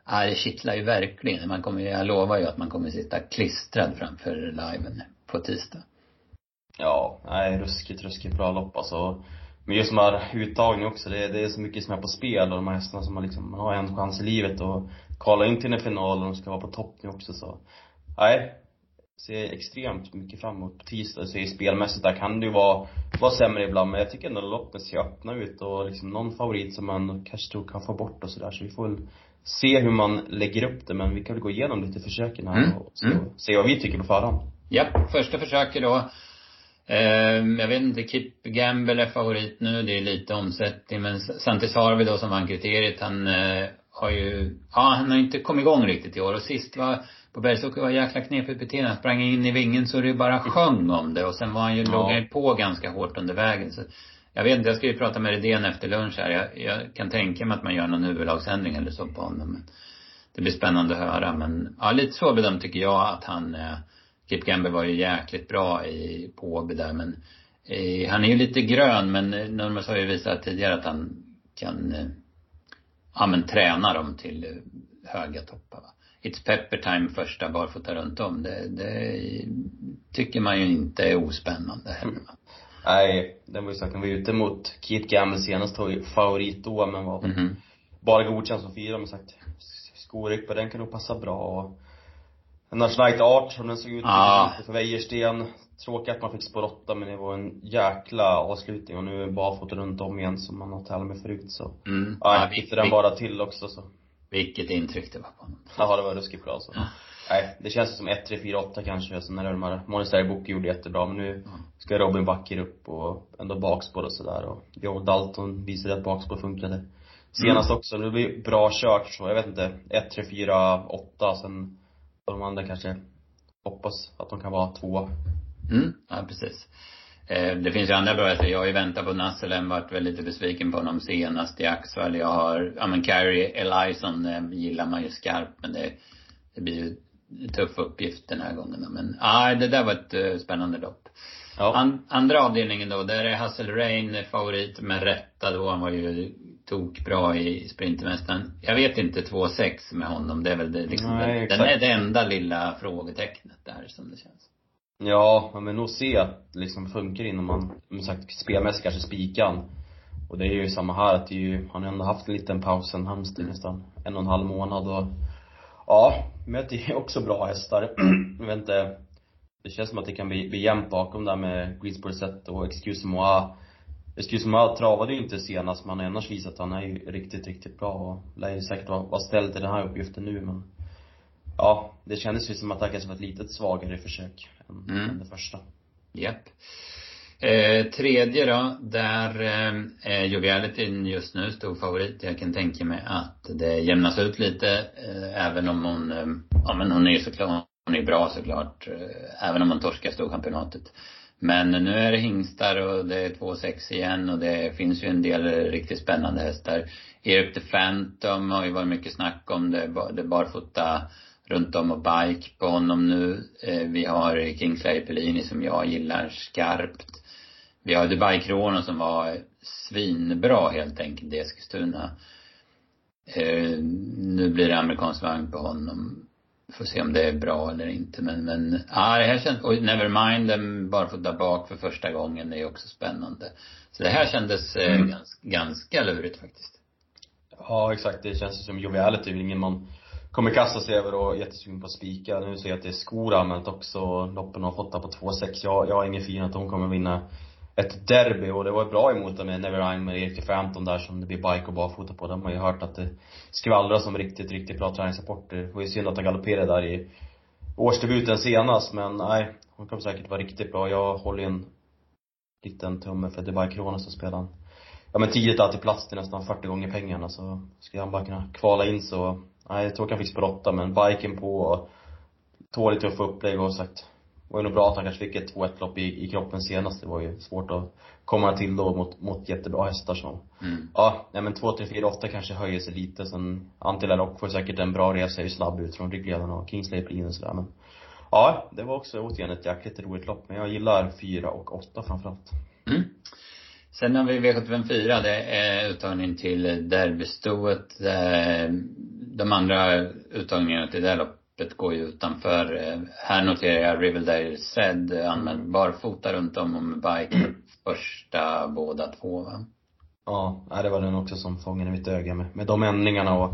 ja, det kittlar ju verkligen. Man kommer, jag lovar ju att man kommer sitta klistrad framför liven på tisdag. Ja, nej ruskigt, ruskigt bra lopp alltså. Men just de här uttagning också, det, det är så mycket som är på spel och de här hästarna som man liksom, man har en chans i livet och kvala in till en final och de ska vara på topp nu också så. Nej. Ser extremt mycket fram emot på tisdag. Så spelmässigt där kan det ju vara, vara sämre ibland men jag tycker ändå loppet ser öppna ut och liksom någon favorit som man kanske tror kan få bort och sådär så vi får väl se hur man lägger upp det men vi kan väl gå igenom lite försöken här mm. och se, mm. se vad vi tycker på förhand. Ja, första försöket då Eh, jag vet inte, Kip Gamble är favorit nu. Det är lite omsättning. Men Santis Harvey då som vann kriteriet, han eh, har ju, ja han har inte kommit igång riktigt i år. Och sist var, på Bergsåker var jäkla knepigt beteende. Han sprang in i vingen så det bara sjöng om det. Och sen var han ju, ja. låg han på ganska hårt under vägen. Så jag vet inte, jag ska ju prata med Redén efter lunch här. Jag, jag kan tänka mig att man gör någon huvudlagsändring eller så på honom. Men det blir spännande att höra. Men ja, lite så bedömt tycker jag att han eh, Kip Gamble var ju jäkligt bra i, på Åby där men eh, han är ju lite grön men eh, Nurmos har ju visat tidigare att han kan eh, ja men träna dem till eh, höga toppar va. It's pepper time första barfota runt om. Det, det tycker man ju inte är ospännande heller va. Nej, den var ju sagt, den var ute mot Kit Gamble senast, favorit då men var mm -hmm. bara godkänd som fyra men sagt Skoryck på den kan nog passa bra och Nationalite Art som den såg ut ah. för Wäjersten. Tråkigt att man fick spår 8 men det var en jäkla avslutning och nu är barfota runt om igen som man har tävlat med förut så. Mm. Ja, ja fick den bara till också så. Vilket intryck det var på honom. Ja, det var ruskigt bra alltså. Ja. Nej, det känns som 1, 3, 4, 8 kanske. Sen de här, Monistar Book gjorde jättebra, men nu ska Robin Backer upp och ändå bakspår och sådär och Joe Dalton visade att bakspår funkade. Senast mm. också, det blir bra kört så, jag vet inte, 1, 3, 4, 8, sen de andra kanske hoppas att de kan vara två. Mm, ja precis. Eh, det finns ju andra bra. Jag har ju väntat på Nasselen, varit väl lite besviken på honom senast i Axvall. Jag har, ja men Carrie Elison eh, gillar man ju skarpt men det, det blir ju en tuff uppgift den här gången Men, ja det där var ett uh, spännande lopp. Ja. An, andra avdelningen då, där är Hassel Rain favorit med rätta då. Han var ju tokbra i Sprintermästaren. Jag vet inte 2,6 med honom. Det är väl det liksom, Nej, den, den är det enda lilla frågetecknet där som det känns. Ja, vill nog se att det liksom funkar innan man, som sagt, spelmässigt kanske spikan. Och det är ju samma här, att det är ju, han har ändå haft en liten paus sen Halmstad nästan en och en halv månad och Ja, möter ju också bra hästar. jag vet inte, det känns som att det kan bli, bli jämnt bakom där med Greensboro Set och Excuse Moi. Moi travade ju inte senast, men annars visat att han är ju riktigt, riktigt bra och lär ju säkert vara, ställd till den här uppgiften nu men Ja, det kändes ju som att det kanske var ett litet svagare försök än, mm. än det första. Japp. Yep. Eh, tredje då, där eh, är Jovialityn just nu stor favorit. Jag kan tänka mig att det jämnas ut lite, eh, även om hon, eh, ja men hon är ju såklart, hon är bra såklart, eh, även om hon torskar storchampionatet. Men nu är det hingstar och det är 2,6 igen och det finns ju en del riktigt spännande hästar. Eric the Phantom har ju varit mycket snack om det, det barfota runt om och bike på honom nu. Eh, vi har Kingsley Pellini som jag gillar skarpt. Vi har Dubai Krono som var svinbra helt enkelt i Eskilstuna. Eh, nu blir det amerikansk vagn på honom. Får se om det är bra eller inte men, men, ja det här känns, och Nevermind den får där bak för första gången, det är också spännande. Så det här kändes eh, mm. ganska, ganska lurigt faktiskt. Ja exakt, det känns som Joviality ingen man kommer kasta sig över och jättesugen på att spika. Nu ser jag att det är skor anmält också. Loppen har fått på 2,6. Jag, jag har ingen fin att hon kommer vinna ett derby och det var bra emot dem med Neverine med Erik Frampton där som det blir bike och barfota på. De har ju hört att det skvallras om riktigt, riktigt bra träningsrapporter. Det var ju synd att han galopperade där i årsdebuten senast men nej, hon kommer säkert vara riktigt bra. Jag håller ju en liten tumme för Dubai Krona som spelar ja men tidigt alltid plats till nästan 40 gånger pengarna så skulle han bara kunna kvala in så, nej jag tror han fick åtta men biken på och tåligt tuffa upplägg och sagt var ju nog bra att han kanske fick ett 2-1 lopp i, i kroppen senast. Det var ju svårt att komma till då mot, mot jättebra hästar så. Mm. Ja, nej men 2, 3, 4, 8 kanske höjer sig lite. Sen Antilla Rock får säkert en bra resa, är ju snabb ut från ryggledarna och Kingsley blir och sådär men. Ja, det var också återigen ett jäkligt roligt lopp. Men jag gillar 4 och 8 framförallt. Mm. Sen har vi V754, det är uttagning till derbystoet. De andra uttagningarna till det loppet loppet går ju utanför. Eh, här noterar jag Riverdale Zed eh, använder barfota runt om och med bike mm. första båda två va? Ja, det var den också som fångade mitt öga med, med de ändringarna och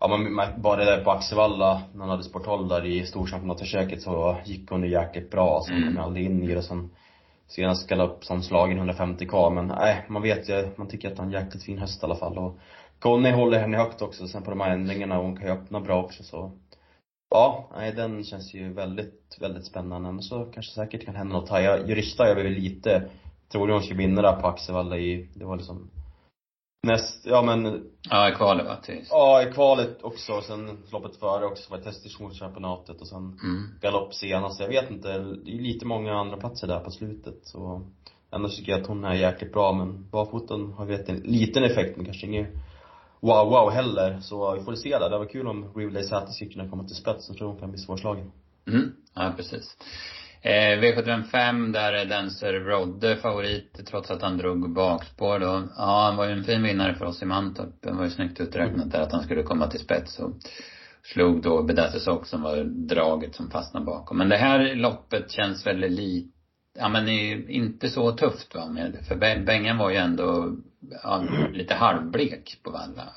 Ja men bara det där på Axevalla, när han hade sporthåll där i storchampionatförsöket så gick hon ju jäkligt bra, så hon mm. kom aldrig in i det sen senast galopp som slagen 150k men nej, man vet ju, man tycker att han är en jäkligt fin häst i alla fall och Conny håller henne högt också sen på de här ändringarna, hon kan ju öppna bra också så Ja, nej den känns ju väldigt, väldigt spännande. Men så kanske säkert kan hända något här. Jag, Jurista jag väl lite, trodde hon skulle vinna där på Axevalla i, det var liksom näst, ja men Ja, i kvalet va? Till. Ja, i kvalet också. Och sen loppet före också var det testationschampionatet och sen mm. galopp senast. Jag vet inte, det är lite många andra platser där på slutet så Ändå tycker jag att hon är jäkligt bra men barfoten har vet en liten effekt men kanske inget wow wow heller. Så vi får se där. Det var kul om Rivley Säter skulle kunna komma till spets. Jag tror hon kan bli svårslagen. Mm, ja precis. Eh, V755, där är Dancer Rodde favorit trots att han drog bakspår då. Ja, han var ju en fin vinnare för oss i Mantorp. Det var ju snyggt uträknat där att han skulle komma till spets och slog då Bedazzes också som var draget som fastnade bakom. Men det här loppet känns väldigt lite, ja men inte så tufft va med, för Bengan var ju ändå lite halvblek på Valla.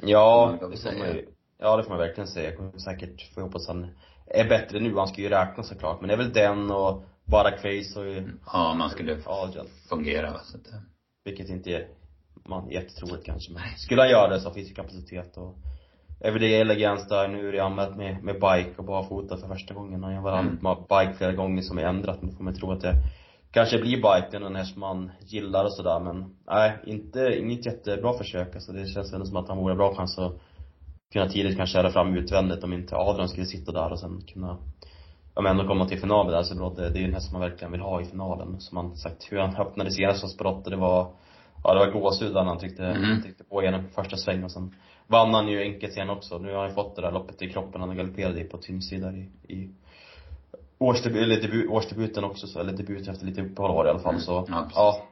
Ja, det får man ju, ja det får man verkligen säga. Jag kommer säkert, får hoppas han är bättre nu. Han ska ju räkna såklart. Men det är väl den och bara Quays och Ja, man skulle Adrian. fungera så att Vilket inte är man, jättetroligt kanske. Men skulle han göra det så finns det kapacitet och Everyday Elegance där, nu är det anmält med, med bike och barfota för första gången. Han har varit med bike flera gånger som är ändrat, men får man tro att det kanske blir det är någon häst man gillar och sådär men, nej, inte, inget jättebra försök alltså. Det känns ändå som att han vore bra chans att kunna tidigt kanske köra fram utvändigt om inte Adrian skulle sitta där och sen kunna ja men ändå komma till final med alltså Brodde, det är ju en häst som man verkligen vill ha i finalen. Som man sagt, hur han öppnade senast hos Brotte, det var, ja det var gåshud han tryckte, mm. tryckte på genom första svängen och sen vann han ju enkelt sen också. Nu har han fått det där loppet i kroppen han galopperade i på Timsy där i, i årsdebut, eller debut, årsdebuten också så, eller debuten efter lite uppehåll var det i alla fall mm. så, ja, ja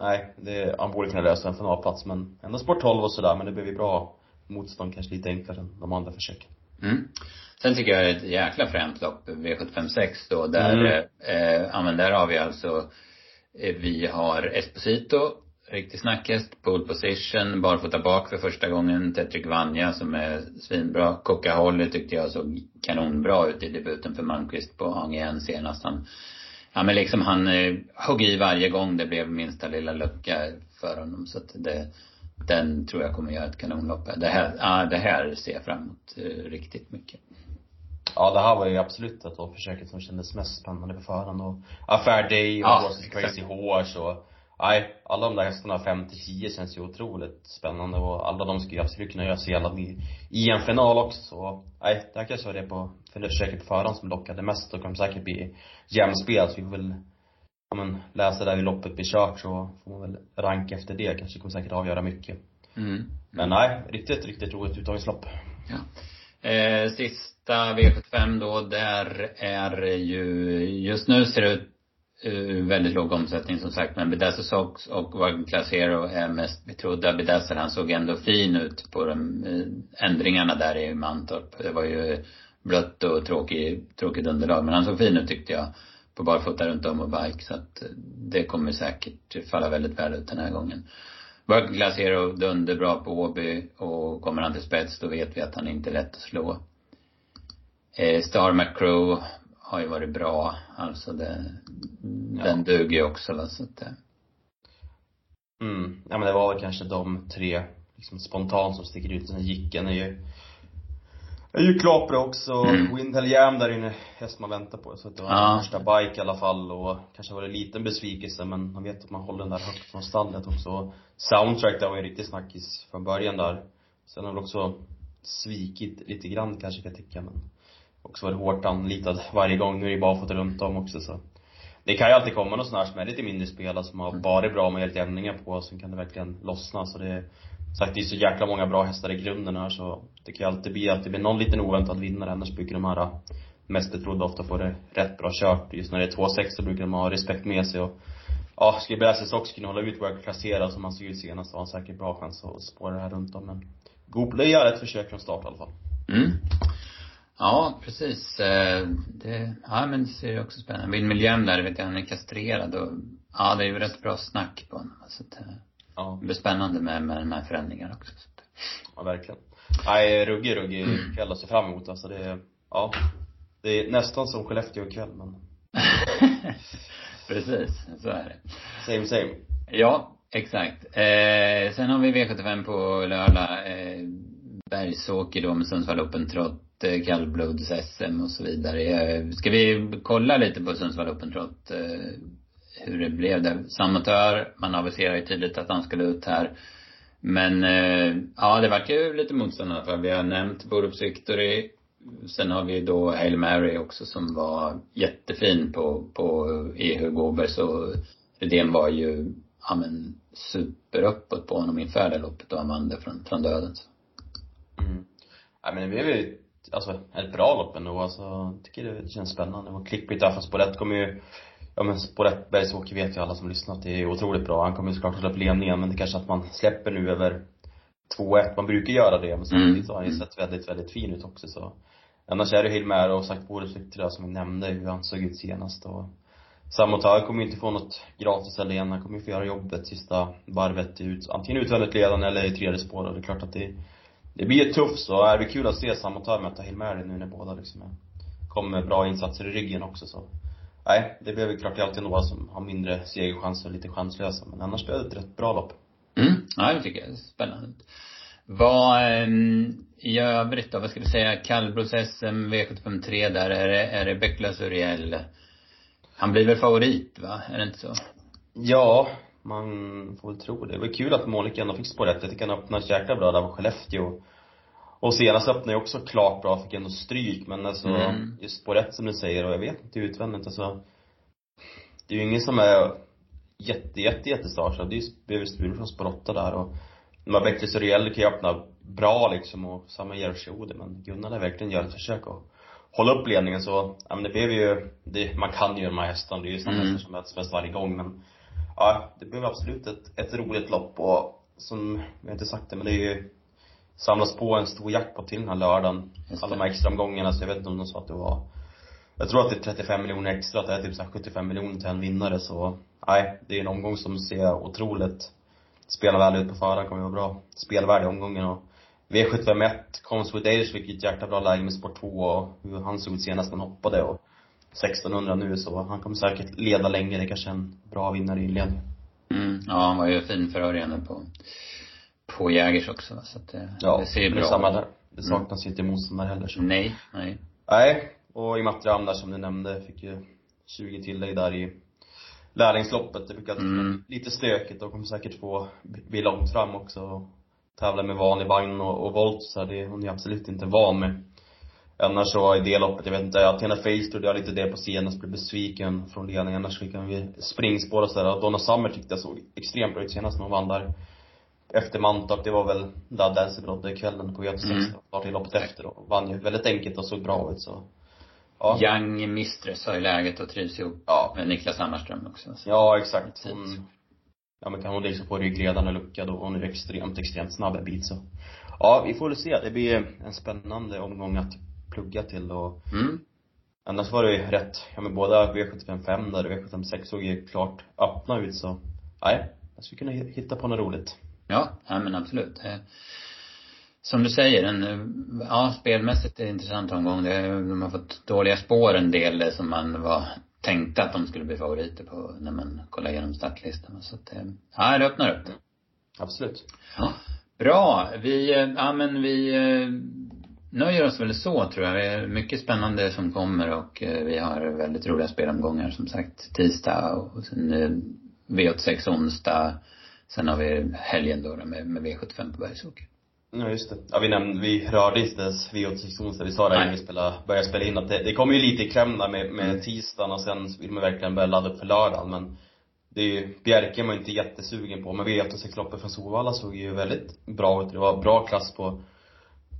Nej, det, han borde kunna lösa en finalplats men ändå sport 12 och sådär men det blev ju bra motstånd kanske lite enklare än de andra försöken. Mm. Sen tycker jag det är ett jäkla fränt lopp, V756 då, där, mm. eh, ja men där har vi alltså, eh, vi har Esposito, riktig snackhäst, pole position, barfota bak för första gången, Tetrik Vanja som är svinbra. Coca Holly tyckte jag såg kanonbra ut i debuten för Malmqvist på AGN senast. Han, ja men liksom han eh, högg i varje gång det blev minsta lilla lucka för honom så att det, den tror jag kommer göra ett kanonlopp. Det här, ja det här ser jag fram emot eh, riktigt mycket. Ja, det här var ju absolut ett av försöket som kändes mest spännande på förhand och Affair Day och ja, Crazy Horse och nej, alla de där hästarna 5 till 10 känns ju otroligt spännande och alla de ska ju absolut kunna göra sig i, i en final också så, nej, det här kanske var det på, försöket på förhand som lockade mest och kommer säkert bli jämnspel så vi får väl, ja men, läsa där i loppet blir kört så får man väl ranka efter det, kanske kommer säkert avgöra mycket. Mm. Men nej, riktigt, riktigt roligt uttagningslopp. Ja. Eh, sista V75 då, där är ju, just nu ser det ut Eh, väldigt låg omsättning som sagt men Bedazzle Sox och Wagon Class Hero är mest betrodda. Bedazzle han såg ändå fin ut på de eh, ändringarna där i Mantorp. Det var ju blött och tråkig, tråkigt underlag men han såg fin ut tyckte jag. På barfota runt om och bike så att eh, det kommer säkert falla väldigt väl ut den här gången. Wagon Class Hero dunderbra på Åby och kommer han till spets då vet vi att han inte är lätt att slå. Eh, Star McCrow har ju varit bra. Alltså det, ja. den duger ju också va, så att det. Mm. Ja men det var väl kanske de tre, liksom spontant som sticker ut. Den Jicken är ju, är ju klart bra också. Mm. Windhell Jam där inne, häst man väntar på. Så att det var ja. första bike i alla fall och kanske var det en liten besvikelse men man vet att man håller den där högt från stallet också. Soundtrack där var ju riktigt snackis från början där. Sen har väl också svikit lite grann kanske kan jag tycka men också varit hårt anlitad varje gång. Nu är det barfota runt om också så. Det kan ju alltid komma någon sån här som är lite mindre spelare som har mm. bara bra med helt jämningar på, sen kan det verkligen lossna. Så det sagt, det är så jäkla många bra hästar i grunden här så det kan ju alltid bli att det blir någon liten oväntad vinnare, annars brukar de här mest betrodda ofta få det rätt bra kört. Just när det är 2-6 så brukar de ha respekt med sig och ja, skulle Bräses också kunna hålla ut Work Placera som han såg ut senast så har han säkert bra chans att spåra det här runt om men Google gör ett försök från start i alla fall. Mm. Ja, precis. Eh, det, ja men det ser ju också spännande Vill miljön där, vet jag, han är kastrerad och, ja det är ju rätt bra snack på honom. Så att, eh, ja. det blir spännande med, med de här förändringarna också. Så att. Ja, verkligen. Nej, ruggig, ruggig mm. kväll att se fram emot alltså det, är, ja. Det är nästan som Skellefteå ikväll men Precis, så är det. Same same. Ja, exakt. Eh, sen har vi V75 på lördag. Eh, Bergsåker då med Sundsvall Open Trot Eh, Eh, kallblods-SM och så vidare. Eh, ska vi kolla lite på Sundsvall Open Trot, eh, hur det blev där? Samotör, man aviserar ju tydligt att han skulle ut här. Men eh, ja, det vart ju lite motstånd i alla fall. Vi har nämnt Borups Victory. Sen har vi då Hail Mary också som var jättefin på, på Ehu Hugo och så Rydén var ju, ja men superuppåt på honom inför det loppet och Amanda från, från döden så. Mm. Ja men det blev ju alltså ett bra lopp ändå. Alltså, jag tycker det känns spännande. Och klickbit där, för Sporett kommer ju Ja men Sporett Bergsåker vet ju alla som lyssnat, det är otroligt bra. Han kommer ju såklart att släppa ledningen, men det kanske att man släpper nu över 2-1. Man brukar göra det, men samtidigt mm. så har han ju sett väldigt, väldigt fin ut också så. Annars är det Hilmer och sagt Boris där som vi nämnde hur han såg ut senast och Samotag kommer ju inte få något gratis. Han kommer ju få göra jobbet sista varvet ut, antingen utvändigt ledande eller i tredje spår och det är klart att det det blir tufft så är det kul att se Samotör möta Hilmeri nu när båda liksom kommer med bra insatser i ryggen också så. Nej, det blir väl klart det är alltid några som har mindre segerchanser och lite chanslösa men annars blir det ett rätt bra lopp. Mm, ja det tycker jag. är Spännande. Vad eh, i övrigt då, vad ska du säga, kallblods-SM, V753 där, är det, är det Becklas Uriel? Han blir väl favorit va? Är det inte så? Ja, man får väl tro det. Det var kul att Monica ändå fick spår rätt. Jag tycker han öppnade jäkla bra där på Skellefteå. Och senast öppnade jag också klart bra, fick ändå stryk. Men alltså, mm. just spår rätt som du säger, och jag vet inte utvändigt alltså. Det är ju ingen som är jätte, jätte, jättestartsad. Det är ju BV från spår 8 där och de här Beckles och kan ju öppna bra liksom och samma Jerzy men Gunnar lär verkligen göra ett försök att hålla upp ledningen så, ja men det blev ju, det, man kan ju de här hästarna, det är ju samma mm. hästar som möts mest varje gång men ja, det blev absolut ett, ett roligt lopp och som, jag har inte sagt det men det är ju samlas på en stor jackpot till den här lördagen. Alla de här extra omgångarna, så jag vet inte om de sa att det var jag tror att det är 35 miljoner extra, att det är typ så 75 miljoner till en vinnare så, nej, det är en omgång som ser otroligt spelar väl ut på förhand, kommer att vara bra spelvärde i omgången och V751, Comes with Age fick ett jäkla bra läge med sport 2 och hur han såg ut senast han hoppade och 1600 nu så han kommer säkert leda länge, det är kanske är en bra vinnare i inledningen. Mm, ja han var ju fin för Örjan på, på Jägers också så att det, ja, det ser bra ut. Samma där. Det saknas ju mm. inte motståndare heller så. Nej, nej. Nej, och Imatram där som du nämnde fick ju 20 tillägg där i lärlingsloppet. Det brukar mm. lite stökigt och kommer säkert få bli långt fram också tävla med vanlig vagn och, och volt så det hon är absolut inte van med. Annars så i det loppet, jag vet inte, Athena Face trodde jag lite det på scenen, blev besviken från ledningen. Annars han vi springspår och sådär. Donna Summer tyckte jag såg extremt bra ut senast när hon vann där. Efter Mantorp, det var väl där Dancy Brodde kvällen på Göteborgs mm. start i loppet efter och vann ju väldigt enkelt och såg bra ut så Ja. Young Mistress har ju läget och trivs ihop ja. med Niklas Hammarström också. Så. Ja, exakt. Hon, ja men kan hon liksom få ryggledaren och lucka då, hon är extremt, extremt snabb en bit så. Ja, vi får väl se. Det blir en spännande omgång att plugga till och mm. Annars var det ju rätt, ja men båda V755 där och V756 såg ju klart öppna ut så, nej, jag skulle kunna hitta på något roligt. Ja, ja men absolut som du säger, en, ja, spelmässigt är det en intressant omgång. De har fått dåliga spår en del som man var tänkte att de skulle bli favoriter på när man kollar igenom startlistan. Så att, ja, det öppnar upp. Absolut. Ja. Bra. Vi, ja men vi nöjer oss väl så tror jag. Det är mycket spännande som kommer och eh, vi har väldigt roliga spelomgångar som sagt tisdag och sen V86 onsdag. Sen har vi helgen då med, med V75 på Bergsåker. Ja just det. Ja vi nämnde, vi rörde inte ens V86 onsdag. Vi sa det när vi spelade, började spela in att det, det kommer ju lite i kläm där med, med mm. tisdagen och sen vill man verkligen börja ladda upp för lördagen men det är ju, Bjerke är man inte jättesugen på men V86-loppet från Solvalla såg ju väldigt bra ut. Det var bra klass på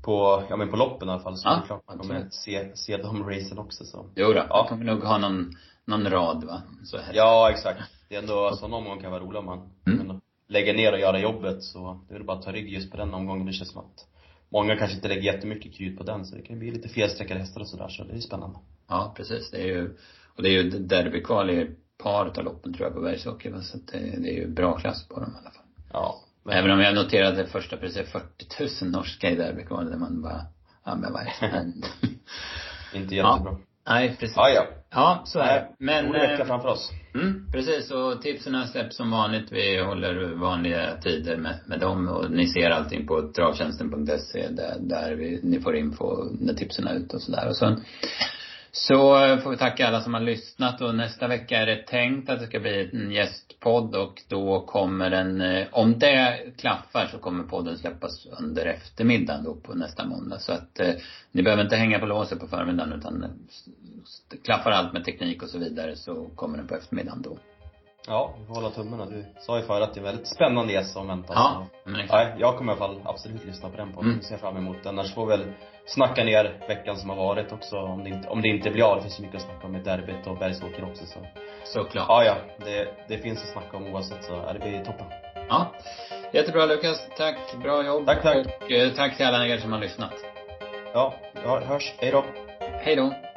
på, ja men på loppen i alla fall. Så ja, det är klart man kommer se, se de racen också så. Jo då, ja. kommer nog ha någon, någon rad va? Så här. Ja exakt. Det är ändå, sån omgång kan vara rolig om man mm lägga ner och göra jobbet så det är väl bara att ta rygg just på den omgången. Det känns som att många kanske inte lägger jättemycket krut på den så det kan bli lite felsträckade hästar och sådär så det är spännande. Ja, precis. Det är ju, och det är ju derbykval i paret av loppen tror jag på Bergsåker så att det, det är ju bra klass på dem i alla fall. Ja. Men... Även om jag noterade första priset är 40 000 norska i derbykval där man bara, ja men vad är det Inte jättebra. Ja. Nej, precis. Ja, ja. Ja, så är det. Men. Rolig vecka eh, framför oss. Mm, precis. Och tipsen släpps som vanligt. Vi håller vanliga tider med, med dem. Och ni ser allting på travtjänsten.se där, där vi, ni får info när tipsen är ute och sådär. Och så så får vi tacka alla som har lyssnat och nästa vecka är det tänkt att det ska bli en gästpodd och då kommer den, eh, om det klaffar så kommer podden släppas under eftermiddagen då på nästa måndag. Så att eh, ni behöver inte hänga på låset på förmiddagen utan eh, klaffar allt med teknik och så vidare så kommer den på eftermiddagen då. Ja, vi får hålla tummarna. Du sa ju förut att det är väldigt spännande gäst som väntar. Ja, men exakt. Ja, jag kommer i alla fall absolut lyssna på den podden. Mm. Ser fram emot den. Annars får väl snacka ner veckan som har varit också. Om det inte, om det inte blir av. Det finns ju mycket att snacka om i derbyt och Bergsåker också så. Såklart. Ja, ja. Det, det finns att snacka om oavsett så. Det blir toppen. Ja. Jättebra Lukas. Tack. Bra jobb. Tack, tack. Och eh, tack till alla er som har lyssnat. Ja, ja hörs. Hej då. Hej då.